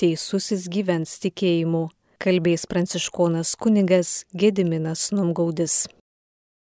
teisusis gyvens tikėjimu, kalbės pranciškonas kunigas Gediminas Numgaudis.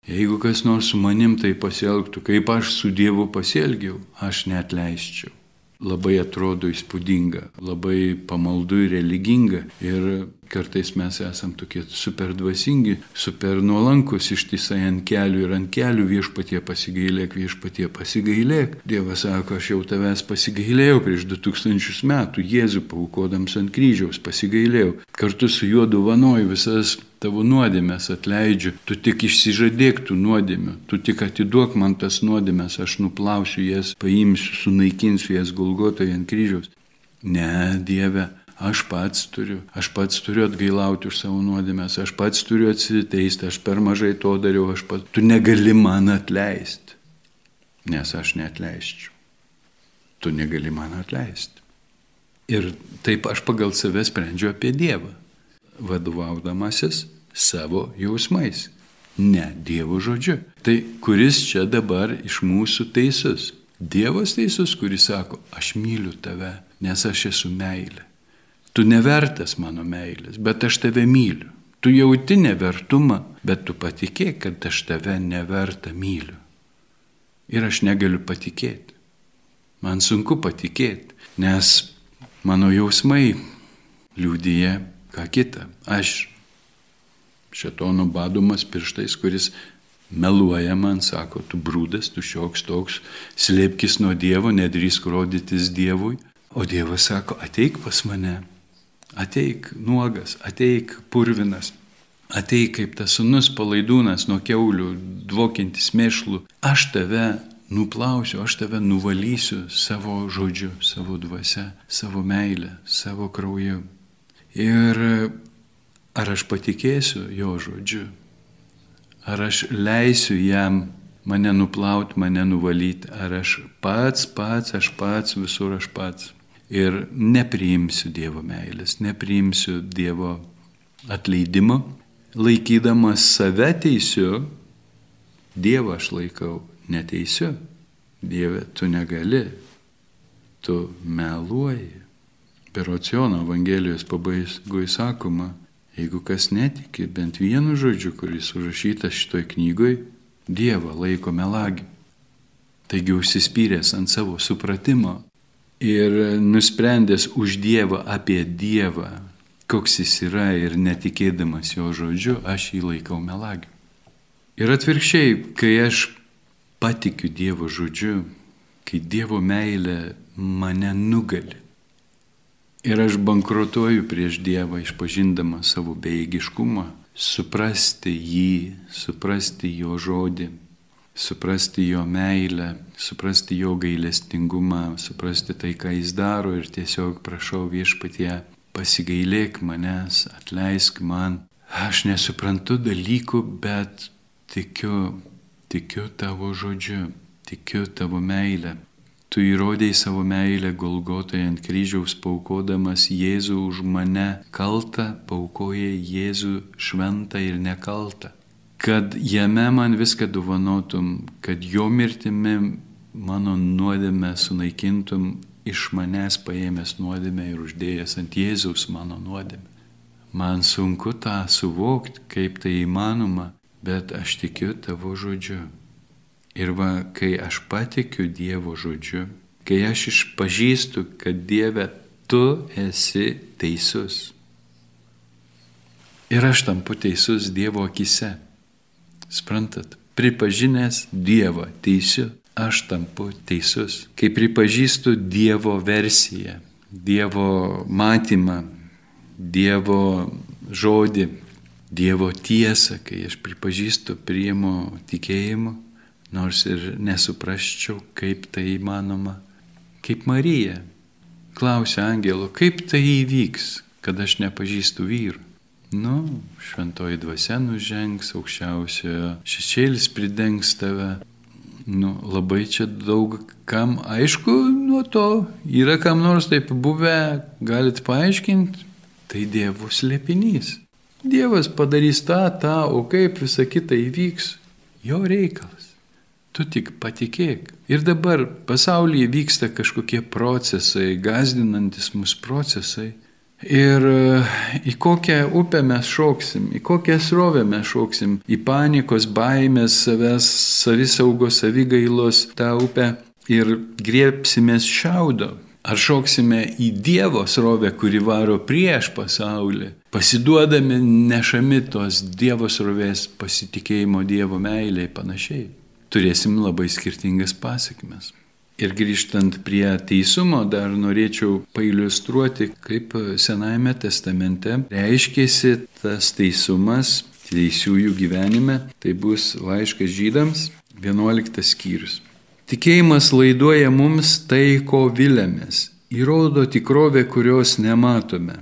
Jeigu kas nors su manim tai pasielgtų, kaip aš su Dievu pasielgiau, aš net leisčiau labai atrodo įspūdinga, labai pamaldu ir religinga. Ir kartais mes esam tokie super dvasingi, super nuolankus ištisai ant kelių ir ant kelių viešpatie pasigailėk, viešpatie pasigailėk. Dievas sako, aš jau tavęs pasigailėjau prieš 2000 metų, Jėzų paukodams ant kryžiaus pasigailėjau. Kartu su juo dovanoju visas tavo nuodėmės atleidžiu, tu tik išsižadėk tų nuodėmių, tu tik atiduok man tas nuodėmės, aš nuplausiu jas, paimsiu, sunaikinsiu jas Golgotoje ant kryžiaus. Ne, Dieve, aš pats turiu, aš pats turiu atgailauti už savo nuodėmės, aš pats turiu atsiteisti, aš per mažai to dariau, aš pats, tu negali man atleisti, nes aš neatleisčiau. Tu negali man atleisti. Ir taip aš pagal save sprendžiu apie Dievą vadovaudamasis savo jausmais, ne Dievo žodžiu. Tai kuris čia dabar iš mūsų teisus? Dievas teisus, kuris sako, aš myliu tave, nes aš esu meilė. Tu nevertas mano meilės, bet aš tave myliu. Tu jauti nevertumą, bet tu patikėk, kad aš tave neverta myliu. Ir aš negaliu patikėti. Man sunku patikėti, nes mano jausmai liūdėja ką kita. Aš šetono badomas pirštais, kuris meluoja man, sako, tu brūdas, tu šioks toks, slėpkis nuo Dievo, nedrįsk rodytis Dievui. O Dievas sako, ateik pas mane, ateik nuogas, ateik purvinas, ateik kaip tas sunus palaidūnas nuo keulių, dvokintis mėšlų. Aš tave nuplausiu, aš tave nuvalysiu savo žodžiu, savo dvasia, savo meilę, savo krauju. Ir ar aš patikėsiu jo žodžiu, ar aš leisiu jam mane nuplauti, mane nuvalyti, ar aš pats, pats, aš pats, visur aš pats. Ir nepriimsiu Dievo meilės, nepriimsiu Dievo atleidimo, laikydamas save teisiu, Dievą aš laikau neteisiu. Dieve, tu negali, tu meluoji. Per Ociono Evangelijos pabaigoje sakoma, jeigu kas netiki bent vienu žodžiu, kuris užrašytas šitoj knygoj, Dievą laiko melagi. Taigi užsispyręs ant savo supratimo ir nusprendęs už Dievą apie Dievą, koks jis yra ir netikėdamas jo žodžiu, aš jį laikau melagiu. Ir atvirkščiai, kai aš patikiu Dievo žodžiu, kai Dievo meilė mane nugali, Ir aš bankrutuoju prieš Dievą, išpažindama savo bejėgiškumą, suprasti jį, suprasti jo žodį, suprasti jo meilę, suprasti jo gailestingumą, suprasti tai, ką jis daro ir tiesiog prašau viešpatie, pasigailėk manęs, atleisk man. Aš nesuprantu dalykų, bet tikiu, tikiu tavo žodžiu, tikiu tavo meilę. Tu įrodėjai savo meilę Golgotoje ant kryžiaus paukodamas Jėzų už mane kaltą, paukojai Jėzų šventą ir nekaltą. Kad jame man viską dovanotum, kad jo mirtimi mano nuodėmę sunaikintum, iš manęs paėmęs nuodėmę ir uždėjęs ant Jėzaus mano nuodėmę. Man sunku tą suvokti, kaip tai įmanoma, bet aš tikiu tavo žodžiu. Ir va, kai aš patikiu Dievo žodžiu, kai aš išpažįstu, kad Dieve, tu esi teisus. Ir aš tampu teisus Dievo akise. Sprantat, pripažinęs Dievą teisiu, aš tampu teisus. Kai pripažįstu Dievo versiją, Dievo matymą, Dievo žodį, Dievo tiesą, kai aš pripažįstu, priimu tikėjimu, nors ir nesuprasčiau, kaip tai įmanoma. Kaip Marija klausė angelo, kaip tai įvyks, kad aš nepažįstu vyrų. Nu, šventoji dvasia nužengs, aukščiausiojo šešėlis pridengs tave. Nu, labai čia daug kam, aišku, nuo to yra kam nors taip buvę, galit paaiškinti, tai Dievo slėpinys. Dievas padarys tą, tą, o kaip visa kita įvyks, jo reikalas. Tu tik patikėk, Ir dabar pasaulyje vyksta kažkokie procesai, gazdinantis mus procesai. Ir e, į kokią upę mes šoksim, į kokią srovę mes šoksim, į panikos, baimės, savęs, savisaugos, savigailos tą upę ir griepsimės šiaudo. Ar šoksime į Dievo srovę, kuri varo prieš pasaulį, pasiduodami nešami tos Dievo srovės pasitikėjimo Dievo meiliai panašiai turėsim labai skirtingas pasiekmes. Ir grįžtant prie teisumo, dar norėčiau pailustruoti, kaip Senajame testamente reiškėsi tas teisumas teisiųjų gyvenime. Tai bus laiškas žydams, 11 skyrius. Tikėjimas laiduoja mums tai, ko vilėmės, įrodo tikrovę, kurios nematome.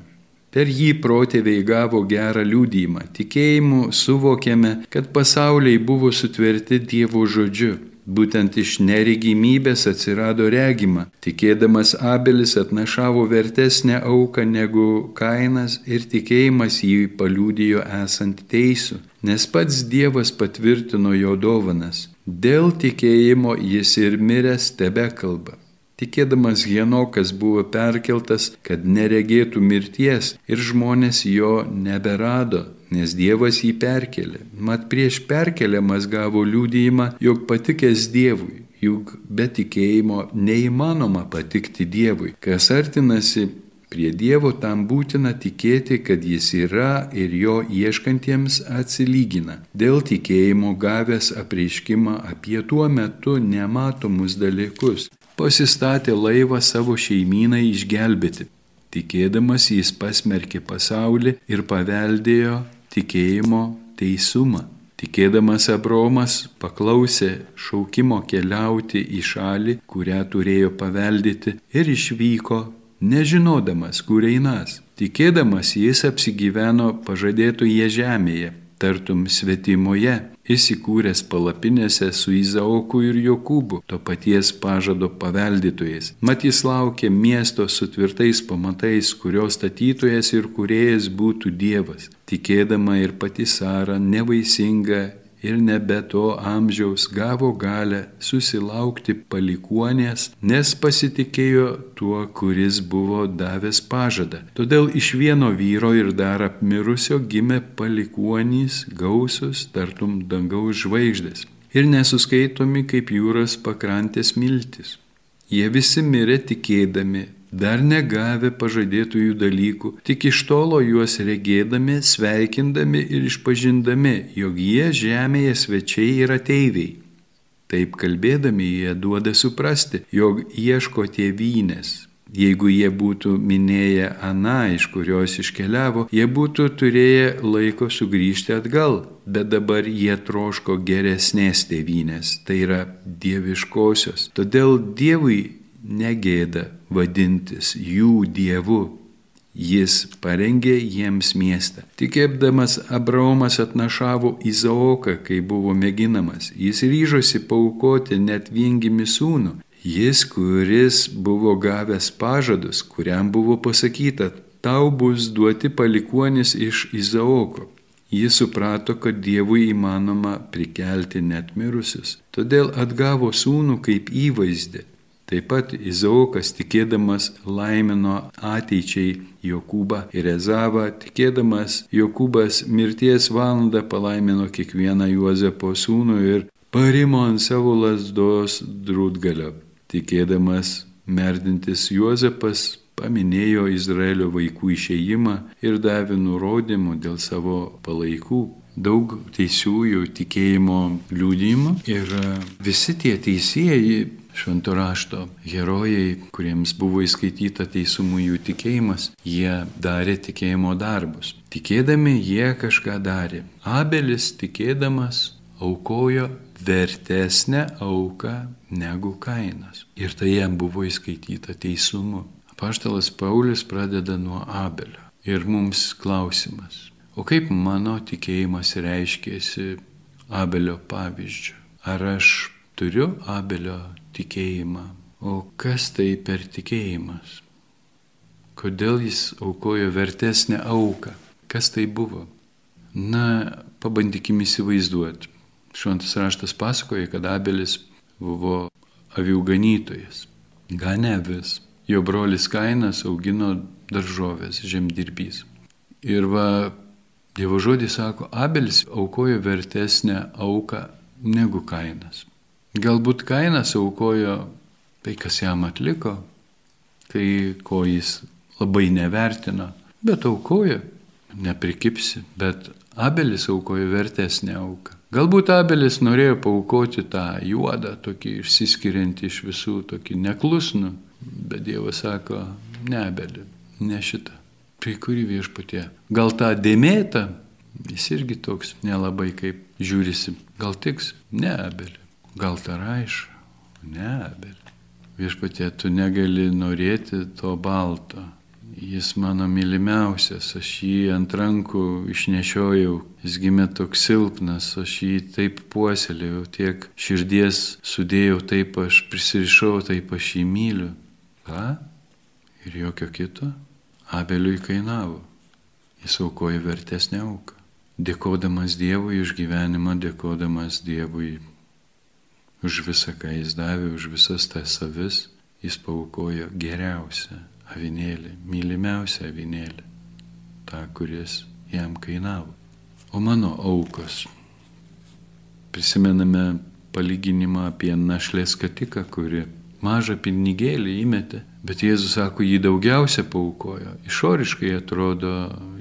Per jį protėviai gavo gerą liūdėjimą. Tikėjimu suvokėme, kad pasauliai buvo sutverti Dievo žodžiu. Būtent iš neregimybės atsirado regima. Tikėdamas Abelis atnašavo vertesnę auką negu Kainas ir tikėjimas jį paliūdijo esant teisų, nes pats Dievas patvirtino jo dovanas. Dėl tikėjimo jis ir miręs tebe kalba. Tikėdamas Henokas buvo perkeltas, kad neregėtų mirties ir žmonės jo neberado, nes Dievas jį perkelė. Mat prieš perkeliamas gavo liūdėjimą, jog patikęs Dievui, juk be tikėjimo neįmanoma patikti Dievui. Kas artinasi prie Dievo, tam būtina tikėti, kad Jis yra ir jo ieškantiems atsilygina. Dėl tikėjimo gavęs apreiškimą apie tuo metu nematomus dalykus pasistatė laivą savo šeimynai išgelbėti. Tikėdamas jis pasmerkė pasaulį ir paveldėjo tikėjimo teisumą. Tikėdamas Abromas paklausė šaukimo keliauti į šalį, kurią turėjo paveldyti ir išvyko, nežinodamas, kur einas. Tikėdamas jis apsigyveno pažadėtoje žemėje, tartum svetimoje, įsikūręs palapinėse su Izaoku ir Jokūbu, to paties pažado paveldytojais. Mat jis laukė miesto su tvirtais pamatais, kurio statytojas ir kuriejas būtų Dievas. Tikėdama ir pati Sara nevaisinga ir nebe to amžiaus gavo galę susilaukti palikuonės, nes pasitikėjo tuo, kuris buvo davęs pažadą. Todėl iš vieno vyro ir dar apmirusio gimė palikuonys gausus, tartum dangaus žvaigždės ir nesuskaitomi kaip jūros pakrantės miltis. Jie visi mirė tikėdami, dar negavę pažadėtųjų dalykų, tik iš tolo juos regėdami, sveikindami ir išpažindami, jog jie žemėje svečiai ir ateiviai. Taip kalbėdami jie duoda suprasti, jog ieško tėvynės. Jeigu jie būtų minėję aną, iš kurios iškeliavo, jie būtų turėję laiko sugrįžti atgal, bet dabar jie troško geresnės tėvynės, tai yra dieviškosios. Todėl Dievui negėda vadintis jų dievu. Jis parengė jiems miestą. Tikėpdamas Abraomas atnašavo Izaoką, kai buvo mėginamas. Jis ryžosi paukoti net viengimi sūnų. Jis, kuris buvo gavęs pažadus, kuriam buvo pasakyta, tau bus duoti palikuonis iš Izaoko. Jis suprato, kad Dievui įmanoma prikelti net mirusius. Todėl atgavo sūnų kaip įvaizdį Taip pat Izaokas tikėdamas laimino ateičiai Jokūbą ir Ezavą, tikėdamas Jokūbas mirties valandą palaimino kiekvieną Juozapo sūnų ir parimo ant savo lasdos drūtgalio. Tikėdamas merdintis Juozapas paminėjo Izraelio vaikų išėjimą ir davė nurodymų dėl savo palaikų daug teisiųjų tikėjimo liūdimų ir visi tie teisėjai švento rašto herojai, kuriems buvo įskaityta teisumų jų tikėjimas, jie darė tikėjimo darbus. Tikėdami jie kažką darė. Abelis tikėdamas aukojo vertesnę auką negu kainas. Ir tai jam buvo įskaityta teisumu. Paštalas Paulius pradeda nuo Abelio. Ir mums klausimas, o kaip mano tikėjimas reiškėsi Abelio pavyzdžiu? Ar aš turiu Abelio tikėjimą. O kas tai per tikėjimas? Kodėl jis aukojo vertesnę auką? Kas tai buvo? Na, pabandykim įsivaizduoti. Šventas raštas pasakoja, kad Abelis buvo avių ganytojas. Gane vis. Jo brolis Kainas augino daržovės, žemdirbys. Ir va, Dievo žodis sako, Abelis aukojo vertesnę auką negu Kainas. Galbūt Kainas aukojo tai, kas jam atliko, tai ko jis labai nevertino, bet aukojo, neprikipsi, bet Abelis aukojo vertesnę auką. Galbūt Abelis norėjo paukoti tą juodą, tokį išsiskiriantį iš visų, tokį neklusnų, bet Dievas sako, ne Abelį, ne šitą tai kuri viešpatė. Gal tą dėmėtą, jis irgi toks nelabai kaip žiūrisi. Gal tiks? Ne, abelį. Gal tą raišą? Ne, abelį. Viešpatė, tu negali norėti to balto. Jis mano mylimiausias, aš jį ant rankų išnešiojau, jis gimė toks silpnas, aš jį taip puoselėjau, tiek širdies sudėjau, taip aš prisirišau, taip aš jį myliu. Ką? Ir jokio kito? Abeliui kainavo. Jis aukoja vertesnę auką. Dėkodamas Dievui už gyvenimą, dėkodamas Dievui už visą, ką jis davė, už visas tas savis, jis paukojo geriausią avinėlį, mylimiausią avinėlį, tą, kuris jam kainavo. O mano aukos. Prisimename palyginimą apie našlės katiką, kuri mažą pinigėlį įmetė Bet Jėzus sako, jį daugiausia paukojo. Išoriškai atrodo,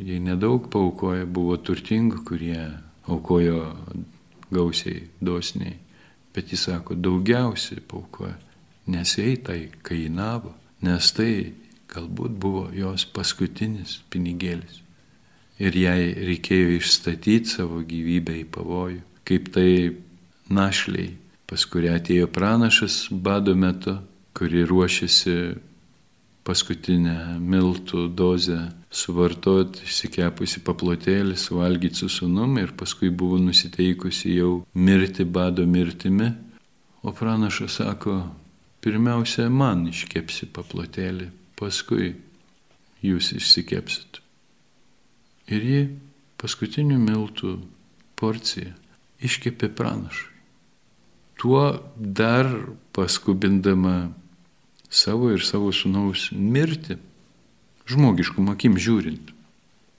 jei nedaug paukoja, buvo turtingų, kurie aukojo gausiai, dosniai. Bet jis sako, daugiausiai paukoja, nes jai tai kainavo, nes tai galbūt buvo jos paskutinis pinigėlis. Ir jai reikėjo išstatyti savo gyvybę į pavojų, kaip tai našliai, pas kurią atėjo pranašas bado metu, kuri ruošiasi paskutinę miltų dozę suvartoti, išsikepusi paplotėlį, suvalgyti su sunum ir paskui buvo nusiteikusi jau mirti bado mirtimi. O pranašas sako, pirmiausia, man iškepsi paplotėlį, paskui jūs išsikepsit. Ir ji paskutinių miltų porciją iškepė pranašui. Tuo dar paskubindama savo ir savo sunaus mirtį, žmogiškum akim žiūrint.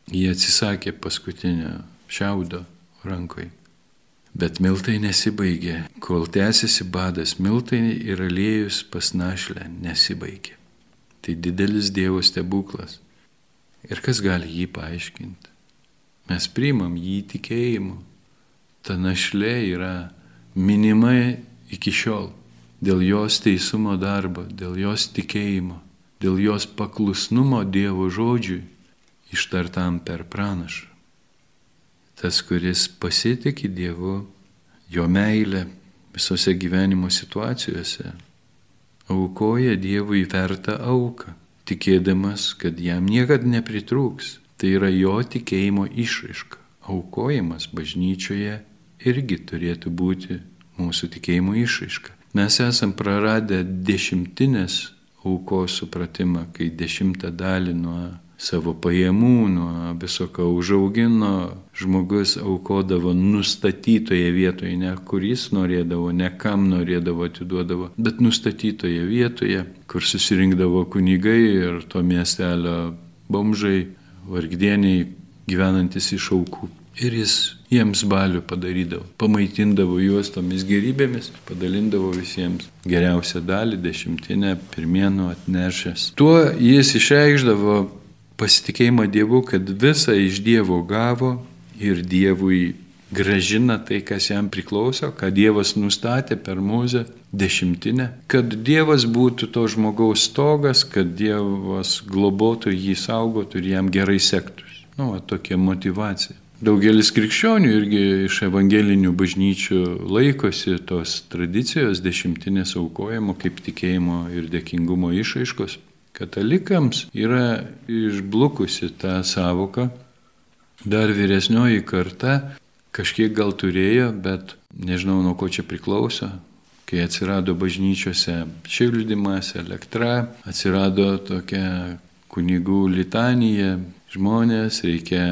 Jie atsisakė paskutinio šiaudo rankoje. Bet miltai nesibaigė. Kol tęsiasi badas, miltai ir aliejus pas našlę nesibaigė. Tai didelis Dievo stebuklas. Ir kas gali jį paaiškinti? Mes priimam jį tikėjimu. Ta našlė yra minima iki šiol dėl jos teisumo darbo, dėl jos tikėjimo, dėl jos paklusnumo Dievo žodžiui ištartam per pranašą. Tas, kuris pasitikė Dievu, jo meilę visose gyvenimo situacijose, aukoja Dievui vertą auką, tikėdamas, kad jam niekada nepritrūks. Tai yra jo tikėjimo išraiška. Aukojimas bažnyčioje irgi turėtų būti mūsų tikėjimo išraiška. Mes esam praradę dešimtinės aukos supratimą, kai dešimtą dalį nuo savo pajamų, nuo viso ką užaugino, žmogus aukodavo nustatytoje vietoje, ne kur jis norėdavo, ne kam norėdavo atiduodavo, bet nustatytoje vietoje, kur susirinkdavo kunigai ir to miestelio bomžai, vargdieniai gyvenantis iš aukų. Ir jis jiems balių padarydavo, pamaitindavo juos tomis gerybėmis, padalindavo visiems geriausią dalį, dešimtinę, pirmienų atnešęs. Tuo jis išreikšdavo pasitikėjimą Dievu, kad visą iš Dievo gavo ir Dievui gražina tai, kas jam priklauso, ką Dievas nustatė per mūzę dešimtinę, kad Dievas būtų to žmogaus stogas, kad Dievas globotų jį, saugotų ir jam gerai sektųsi. Nu, va, tokia motivacija. Daugelis krikščionių irgi iš evangelinių bažnyčių laikosi tos tradicijos dešimtinės aukojimo kaip tikėjimo ir dėkingumo išaiškos. Katalikams yra išblukusi ta savoka, dar vyresnioji karta kažkiek gal turėjo, bet nežinau nuo ko čia priklauso, kai atsirado bažnyčiose šildymas, elektra, atsirado tokia kunigų litanija, žmonės, reikia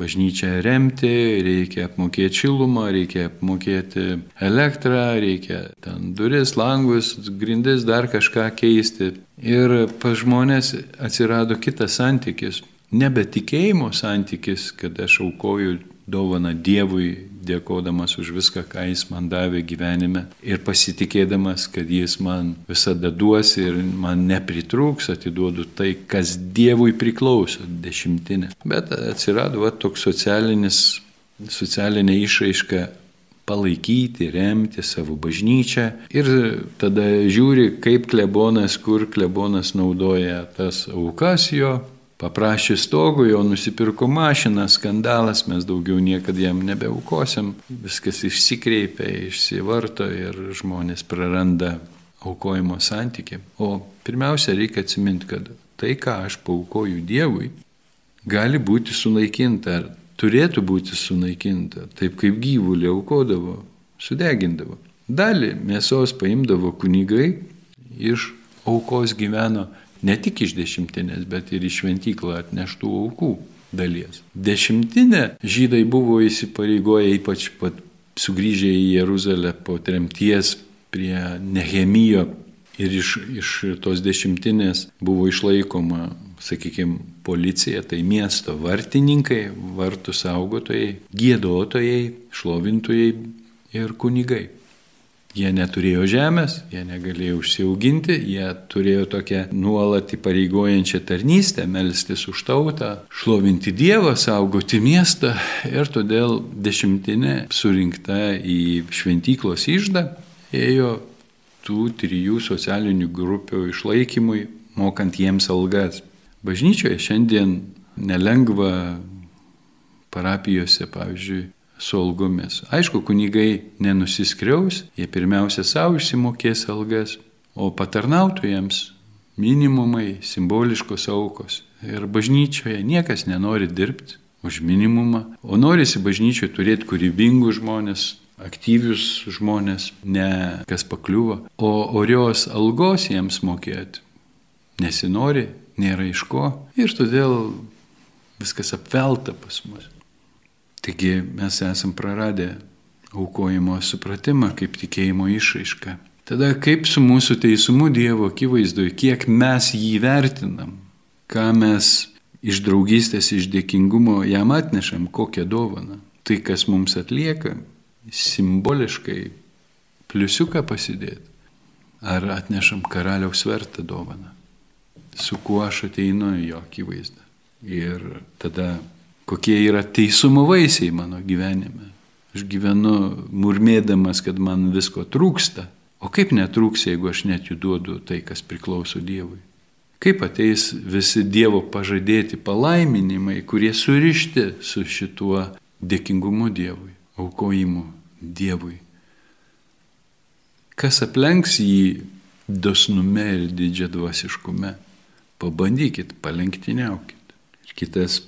bažnyčią remti, reikia apmokėti šilumą, reikia apmokėti elektrą, reikia ten duris, langus, grindis, dar kažką keisti. Ir pas žmonės atsirado kitas santykis, nebe tikėjimo santykis, kad aš aukoju dovana Dievui, dėkodamas už viską, ką Jis man davė gyvenime ir pasitikėdamas, kad Jis man visada duos ir man nepritrūks, atiduodu tai, kas Dievui priklauso, dešimtinė. Bet atsirado va, toks socialinis, socialinė išraiška palaikyti, remti savo bažnyčią ir tada žiūri, kaip klebonas, kur klebonas naudoja tas aukas jo Paprašė stogų, jau nusipirko mašiną, skandalas, mes daugiau niekada jam nebeaukosim, viskas išsikreipia, išsivarto ir žmonės praranda aukojimo santyki. O pirmiausia, reikia atsiminti, kad tai, ką aš paukoju Dievui, gali būti sunaikinta, ar turėtų būti sunaikinta, taip kaip gyvulį aukodavo, sudegindavo. Dalį mėsos paimdavo kunigai, iš aukos gyveno ne tik iš dešimtinės, bet ir iš šventyklą atneštų aukų dalies. Dešimtinė žydai buvo įsipareigoję ypač pat sugrįžę į Jeruzalę po tremties prie Nehemijo ir iš, iš tos dešimtinės buvo išlaikoma, sakykime, policija, tai miesto vartininkai, vartų saugotojai, gėdotojai, šlovintojai ir kunigai. Jie neturėjo žemės, jie negalėjo užsiauginti, jie turėjo tokią nuolat įpareigojančią tarnystę, melstis už tautą, šlovinti Dievą, saugoti miestą ir todėl dešimtinė surinkta į šventyklos išdą ėjo tų trijų socialinių grupių išlaikymui, mokant jiems algas. Bažnyčioje šiandien nelengva parapijose, pavyzdžiui, su algomis. Aišku, kunigai nenusiskriaus, jie pirmiausia savo išsimokės algas, o patarnautojams minimumai, simboliškos aukos. Ir bažnyčioje niekas nenori dirbti už minimumą, o norisi bažnyčioje turėti kūrybingus žmonės, aktyvius žmonės, ne kas pakliuvo, o orios algos jiems mokėti. Nesinori, nėra iš ko ir todėl viskas apvelta pas mus. Taigi mes esam praradę aukojimo supratimą kaip tikėjimo išraišką. Tada kaip su mūsų teisumu Dievo akivaizdoje, kiek mes jį vertinam, ką mes iš draugystės, iš dėkingumo jam atnešam, kokią dovaną. Tai, kas mums atlieka, simboliškai pliusiuką pasidėti. Ar atnešam karaliaus vertą dovaną, su kuo aš ateinu į jo akivaizdą. Ir tada kokie yra teisumo vaisiai mano gyvenime. Aš gyvenu murmėdamas, kad man visko trūksta. O kaip netrūks, jeigu aš net jų duodu tai, kas priklauso Dievui? Kaip ateis visi Dievo pažadėti palaiminimai, kurie surišti su šituo dėkingumu Dievui, aukojimu Dievui? Kas aplenks jį dosnume ir didžia dvasiškume? Pabandykit, palenktyniaukit. Ir kitas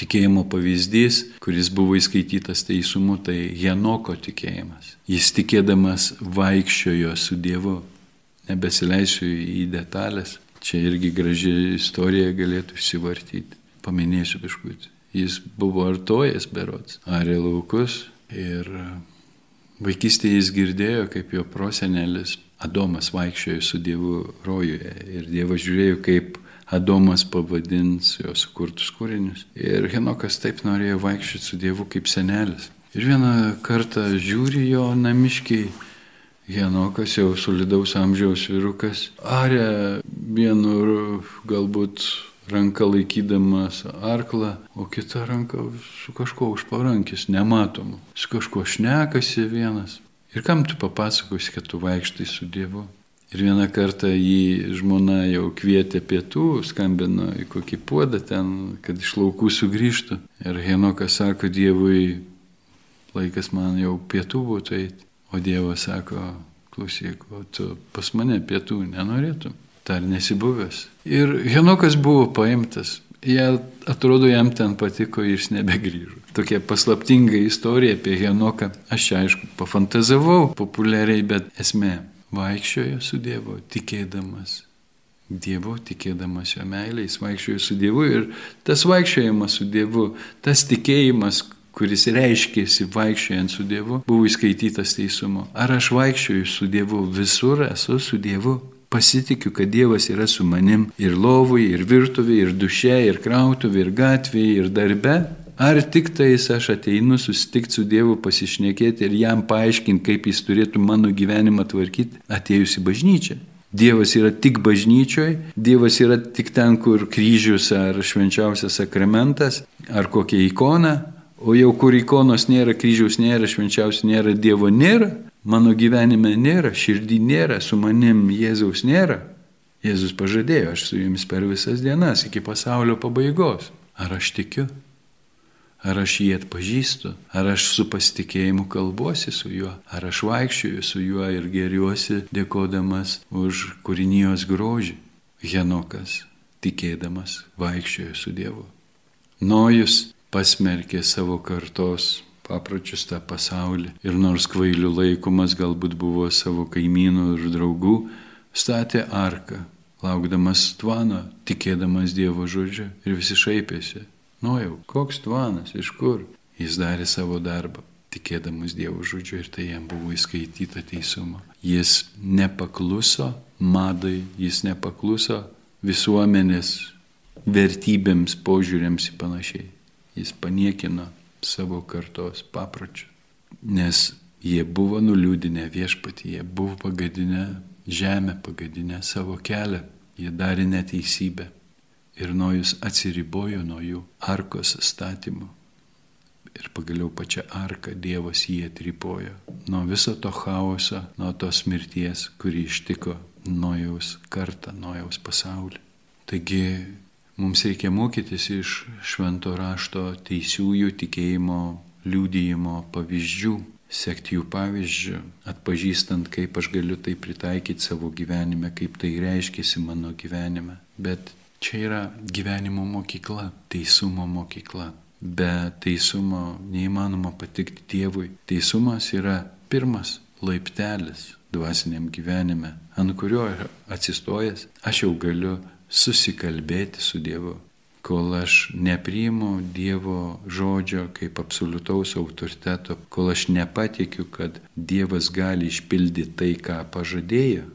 tikėjimo pavyzdys, kuris buvo įskaitytas teisumu, tai Henoko tikėjimas. Jis tikėdamas vaikščiojo su Dievu. Nebesileisiu į detalės. Čia irgi graži istorija galėtų išsivartyti. Paminėsiu kažkutį. Jis buvo artojas berots, arė laukus ir vaikystėje jis girdėjo, kaip jo prosenelis Adomas vaikščiojo su Dievu rojuje ir Dievas žiūrėjo, kaip Adomas pavadins jo sukurtus kūrinius. Ir Henokas taip norėjo vaikščioti su Dievu kaip senelis. Ir vieną kartą žiūri jo namiškiai, Henokas jau solidaus amžiaus vyrukas, arė vienu galbūt ranka laikydamas arklą, o kita ranka su kažkuo už parankis, nematomu. Su kažkuo šnekasi vienas. Ir kam tu papasakosi, kad tu vaikštai su Dievu? Ir vieną kartą jį žmona jau kvietė pietų, skambino į kokį puodą ten, kad iš laukų sugrįžtų. Ir Henokas sako Dievui, laikas man jau pietų būtų eiti. O Dievas sako, klausyk, o tu pas mane pietų nenorėtum, dar nesibuvęs. Ir Henokas buvo paimtas. Jie atrodo jam ten patiko ir jis nebegrįžo. Tokia paslaptinga istorija apie Henoką. Aš čia aišku pafantazavau populiariai, bet esmė vaikščiojo su Dievu, tikėdamas, Dievu, tikėdamas jo meilė, jis vaikščiojo su Dievu ir tas vaikščiojimas su Dievu, tas tikėjimas, kuris reiškėsi vaikščiojant su Dievu, buvo įskaitytas teisumo. Ar aš vaikščioju su Dievu visur, esu su Dievu? Pasitikiu, kad Dievas yra su manim ir lovui, ir virtuvė, ir duše, ir krautuvė, ir gatvėje, ir darbe. Ar tik tais aš ateinu susitikti su Dievu, pasišnekėti ir jam paaiškinti, kaip jis turėtų mano gyvenimą tvarkyti, atėjus į bažnyčią. Dievas yra tik bažnyčioje, Dievas yra tik ten, kur kryžius ar švenčiausias sakramentas, ar kokia ikona, o jau kur ikonos nėra, kryžiaus nėra, švenčiausias nėra, Dievo nėra, mano gyvenime nėra, širdį nėra, su manim Jėzaus nėra. Jėzus pažadėjo, aš su jumis per visas dienas iki pasaulio pabaigos. Ar aš tikiu? Ar aš jį atpažįstu, ar aš su pasitikėjimu kalbuosi su juo, ar aš vaikščioju su juo ir geriuosi dėkodamas už kūrinijos grožį. Henokas, tikėdamas, vaikščiojo su Dievu. Nojus pasmerkė savo kartos papročius tą pasaulį ir nors kvailių laikomas galbūt buvo savo kaimynų ir draugų, statė arką, laukdamas tvano, tikėdamas Dievo žodžiu ir visi šaipėsi. Nojau, koks tvanas, iš kur? Jis darė savo darbą, tikėdamas Dievo žodžiu ir tai jam buvo įskaityta teisumo. Jis nepakluso madai, jis nepakluso visuomenės vertybėms, požiūrėms ir panašiai. Jis paniekino savo kartos papročių, nes jie buvo nuliūdinę viešpatį, jie buvo pagadinę žemę, pagadinę savo kelią, jie darė neteisybę ir Nojus atsiribojo nuo jų arkos statymo. Ir pagaliau pačią arką Dievas jį atripojo nuo viso to chaoso, nuo tos mirties, kuri ištiko Nojaus kartą, Nojaus pasaulį. Taigi mums reikia mokytis iš švento rašto teisiųjų tikėjimo liūdėjimo pavyzdžių, sekti jų pavyzdžių, atpažįstant, kaip aš galiu tai pritaikyti savo gyvenime, kaip tai reiškėsi mano gyvenime. Bet Čia yra gyvenimo mokykla, teisumo mokykla. Be teisumo neįmanoma patikti Dievui. Teisumas yra pirmas laiptelis dvasiniam gyvenime, ant kurio atsistojęs aš jau galiu susikalbėti su Dievu. Kol aš nepriimu Dievo žodžio kaip absoliutaus autoriteto, kol aš nepatikiu, kad Dievas gali išpildyti tai, ką pažadėjo,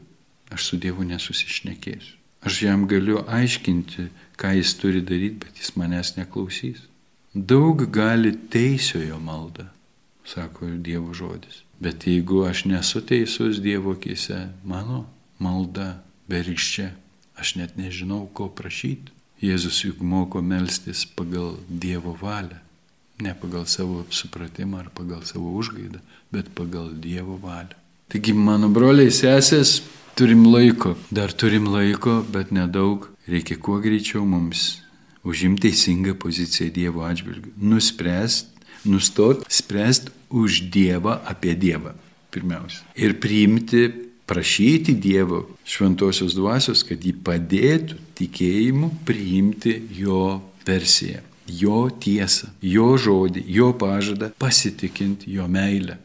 aš su Dievu nesusišnekėsiu. Aš jam galiu aiškinti, ką jis turi daryti, bet jis manęs neklausys. Daug gali teisiojo malda, sako Dievo žodis. Bet jeigu aš nesu teisus Dievo akise, mano malda berikščia, aš net nežinau, ko prašyti. Jėzus juk moko melstis pagal Dievo valią. Ne pagal savo supratimą ar pagal savo užgaidą, bet pagal Dievo valią. Taigi, mano broliai sesės, Turim laiko, dar turim laiko, bet nedaug. Reikia kuo greičiau mums užimti teisingą poziciją Dievo atžvilgiu. Nuspręst, nustot, spręst už Dievą apie Dievą. Pirmiausia. Ir priimti, prašyti Dievo šventosios dvasios, kad jį padėtų tikėjimu priimti jo versiją, jo tiesą, jo žodį, jo pažadą, pasitikint jo meilę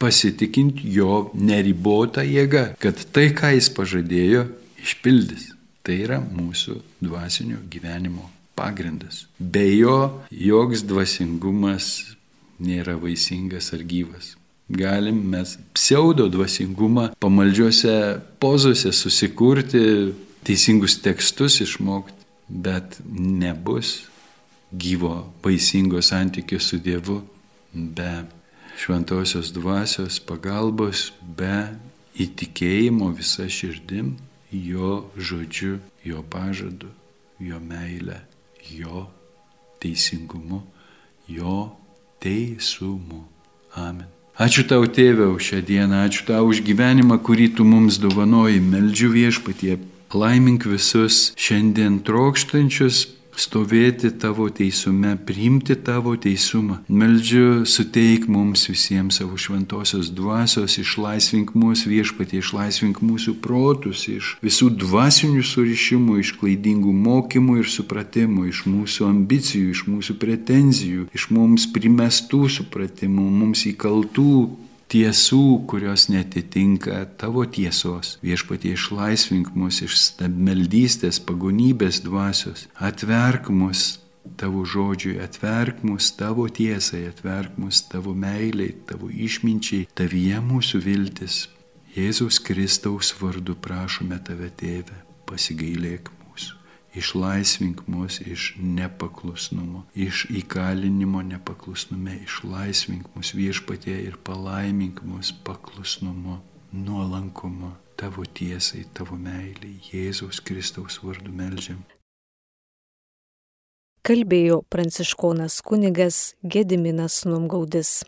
pasitikint jo neribotą jėgą, kad tai, ką jis pažadėjo, išpildys. Tai yra mūsų dvasinio gyvenimo pagrindas. Be jo joks dvasingumas nėra vaisingas ar gyvas. Galim mes pseudo dvasingumą pamaldžiuose pozose susikurti, teisingus tekstus išmokti, bet nebus gyvo vaisingo santykio su Dievu be šventosios dvasios pagalbos be įtikėjimo visa širdim, jo žodžiu, jo pažadu, jo meilę, jo teisingumu, jo teisumu. Amen. Ačiū tau, tėve, už šią dieną, ačiū tau už gyvenimą, kurį tu mums dovanoji. Meldžiu viešpatie, laimink visus šiandien trokštančius stovėti tavo teisume, priimti tavo teisumą. Meldžiu, suteik mums visiems savo šventosios dvasios, išlaisvink mūsų viešpatį, išlaisvink mūsų protus iš visų dvasinių surišimų, iš klaidingų mokymų ir supratimų, iš mūsų ambicijų, iš mūsų pretenzijų, iš mums primestų supratimų, mums įkaltų tiesų, kurios netitinka tavo tiesos. Viešpatie išlaisvink mus iš stabmeldystės, pagonybės dvasios, atverk mus tavo žodžiui, atverk mus tavo tiesai, atverk mus tavo meiliai, tavo išminčiai, tavyje mūsų viltis. Jėzaus Kristaus vardu prašome tave, tėve, pasigailėk išlaisvink mus iš nepaklusnumo, iš įkalinimo nepaklusnume, išlaisvink mus viešpatie ir palaimink mus paklusnumu, nuolankumu, tavo tiesai, tavo meiliai, Jėzaus Kristaus vardu melžiam kalbėjo pranciškonas kunigas Gediminas Numgaudis.